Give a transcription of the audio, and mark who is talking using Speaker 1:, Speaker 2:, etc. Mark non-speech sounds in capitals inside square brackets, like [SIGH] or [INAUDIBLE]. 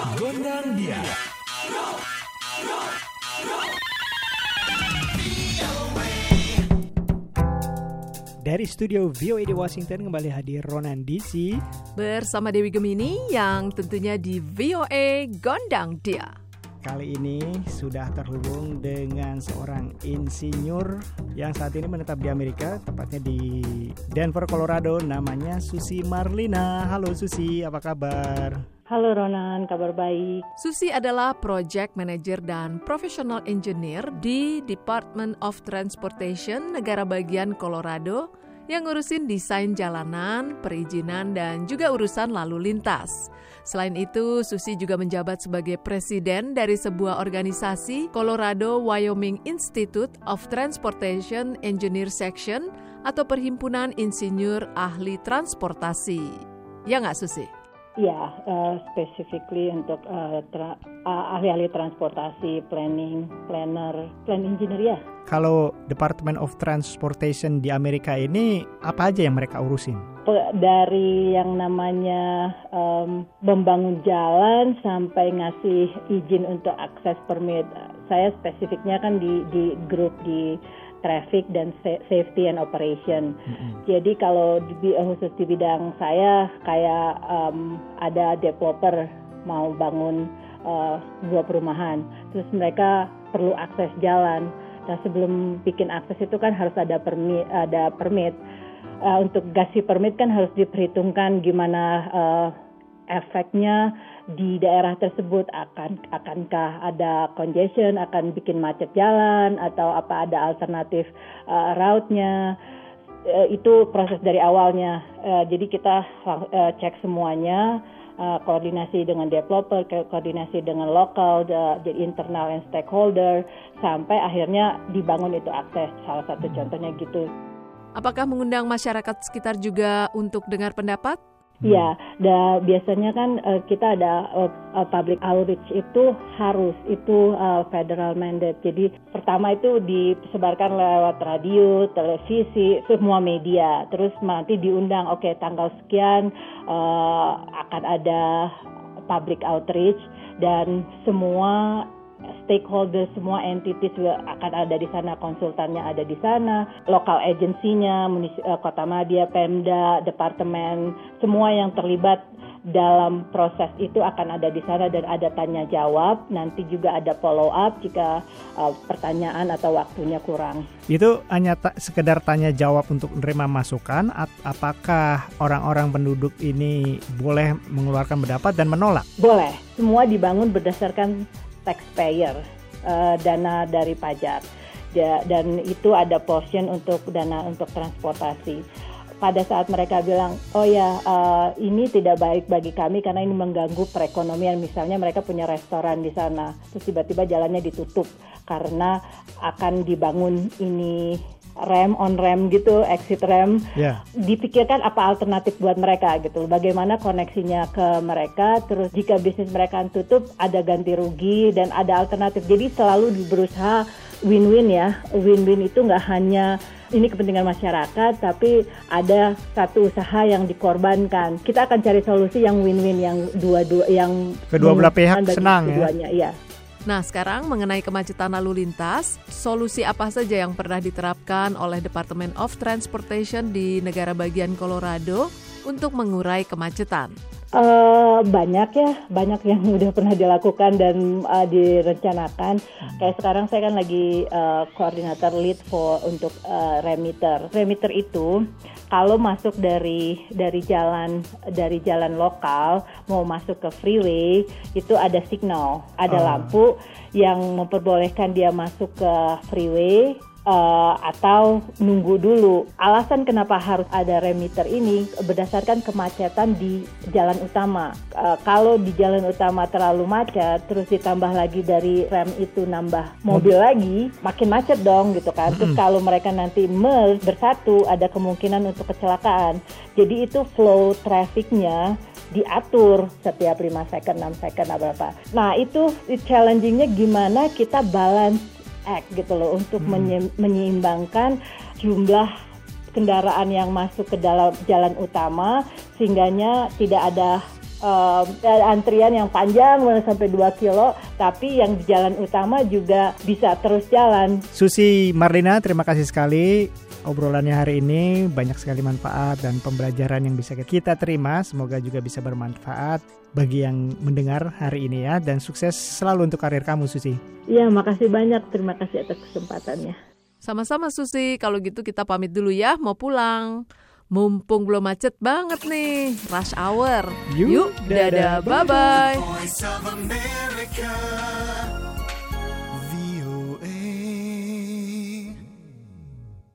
Speaker 1: Gondang dia.
Speaker 2: Dari studio VOA di Washington kembali hadir Ronan DC.
Speaker 3: Bersama Dewi Gemini yang tentunya di VOA Gondang Dia.
Speaker 2: Kali ini sudah terhubung dengan seorang insinyur yang saat ini menetap di Amerika, tepatnya di Denver, Colorado. Namanya Susi Marlina. Halo Susi, apa kabar?
Speaker 4: Halo Ronan, kabar baik.
Speaker 3: Susi adalah Project Manager dan Professional Engineer di Department of Transportation negara bagian Colorado yang ngurusin desain jalanan, perizinan, dan juga urusan lalu lintas. Selain itu, Susi juga menjabat sebagai presiden dari sebuah organisasi Colorado Wyoming Institute of Transportation Engineer Section atau Perhimpunan Insinyur Ahli Transportasi. Ya nggak Susi?
Speaker 4: Ya, uh, specifically untuk uh, tra uh, ahli-ahli transportasi, planning, planner, plan engineer ya.
Speaker 2: Kalau Department of Transportation di Amerika ini apa aja yang mereka urusin?
Speaker 4: Dari yang namanya um, membangun jalan sampai ngasih izin untuk akses permit. Saya spesifiknya kan di di grup di traffic dan safety and operation. Mm-hmm. Jadi kalau di, khusus di bidang saya kayak um, ada developer mau bangun uh, sebuah perumahan, terus mereka perlu akses jalan. Nah sebelum bikin akses itu kan harus ada permit, ada permit. Uh, untuk kasih permit kan harus diperhitungkan gimana uh, efeknya di daerah tersebut. Akan akankah ada congestion akan bikin macet jalan atau apa ada alternatif uh, route-nya? Uh, itu proses dari awalnya. Uh, jadi kita uh, cek semuanya uh, koordinasi dengan developer koordinasi dengan lokal jadi internal and stakeholder sampai akhirnya dibangun itu akses. Salah satu contohnya gitu.
Speaker 3: Apakah mengundang masyarakat sekitar juga untuk dengar pendapat?
Speaker 4: Iya, da, biasanya kan uh, kita ada uh, public outreach itu harus itu uh, federal mandate. Jadi pertama itu disebarkan lewat radio, televisi, semua media. Terus nanti diundang, oke okay, tanggal sekian uh, akan ada public outreach dan semua stakeholder semua entities juga akan ada di sana, konsultannya ada di sana, lokal agensinya, eh, Kota Madia, Pemda, departemen, semua yang terlibat dalam proses itu akan ada di sana dan ada tanya jawab. Nanti juga ada follow up jika uh, pertanyaan atau waktunya kurang.
Speaker 2: Itu hanya ta sekedar tanya jawab untuk menerima masukan. Apakah orang-orang penduduk ini boleh mengeluarkan pendapat dan menolak?
Speaker 4: Boleh. Semua dibangun berdasarkan taxpayer uh, dana dari pajak. Ja, dan itu ada portion untuk dana untuk transportasi. Pada saat mereka bilang oh ya uh, ini tidak baik bagi kami karena ini mengganggu perekonomian. Misalnya mereka punya restoran di sana terus tiba-tiba jalannya ditutup karena akan dibangun ini rem on rem gitu, exit rem. Yeah. Dipikirkan apa alternatif buat mereka gitu. Bagaimana koneksinya ke mereka. Terus jika bisnis mereka tutup, ada ganti rugi dan ada alternatif. Jadi selalu berusaha win-win ya. Win-win itu nggak hanya ini kepentingan masyarakat, tapi ada satu usaha yang dikorbankan. Kita akan cari solusi yang win-win, yang dua-dua, yang
Speaker 2: kedua belah pihak senang ya.
Speaker 3: Iya. Nah, sekarang mengenai kemacetan lalu lintas, solusi apa saja yang pernah diterapkan oleh Department of Transportation di negara bagian Colorado untuk mengurai kemacetan?
Speaker 4: Uh, banyak ya, banyak yang [LAUGHS] udah pernah dilakukan dan uh, direncanakan. Kayak sekarang saya kan lagi uh, koordinator lead for untuk uh, remitter. Remitter itu kalau masuk dari dari jalan dari jalan lokal mau masuk ke freeway itu ada signal, ada oh. lampu yang memperbolehkan dia masuk ke freeway uh, atau nunggu dulu. Alasan kenapa harus ada remitter ini berdasarkan kemacetan di jalan utama. Uh, kalau di jalan utama terlalu macet, terus ditambah lagi dari rem itu nambah mobil lagi, makin macet dong gitu kan. Terus kalau mereka nanti merge bersatu, ada kemungkinan untuk kecelakaan. Jadi itu flow trafficnya diatur setiap 5 second, 6 second, apa apa. Nah itu challengingnya gimana kita balance act gitu loh untuk hmm. menyeimbangkan jumlah kendaraan yang masuk ke dalam jalan utama sehingganya tidak ada uh, antrian yang panjang sampai 2 kilo, tapi yang di jalan utama juga bisa terus jalan.
Speaker 2: Susi Marlina, terima kasih sekali obrolannya hari ini banyak sekali manfaat dan pembelajaran yang bisa kita terima. Semoga juga bisa bermanfaat bagi yang mendengar hari ini ya dan sukses selalu untuk karir kamu Susi.
Speaker 4: Iya, makasih banyak. Terima kasih atas kesempatannya.
Speaker 3: Sama-sama Susi, kalau gitu kita pamit dulu ya, mau pulang. Mumpung belum macet banget nih, rush hour.
Speaker 2: Yuk,
Speaker 3: Yuk dadah, bye-bye.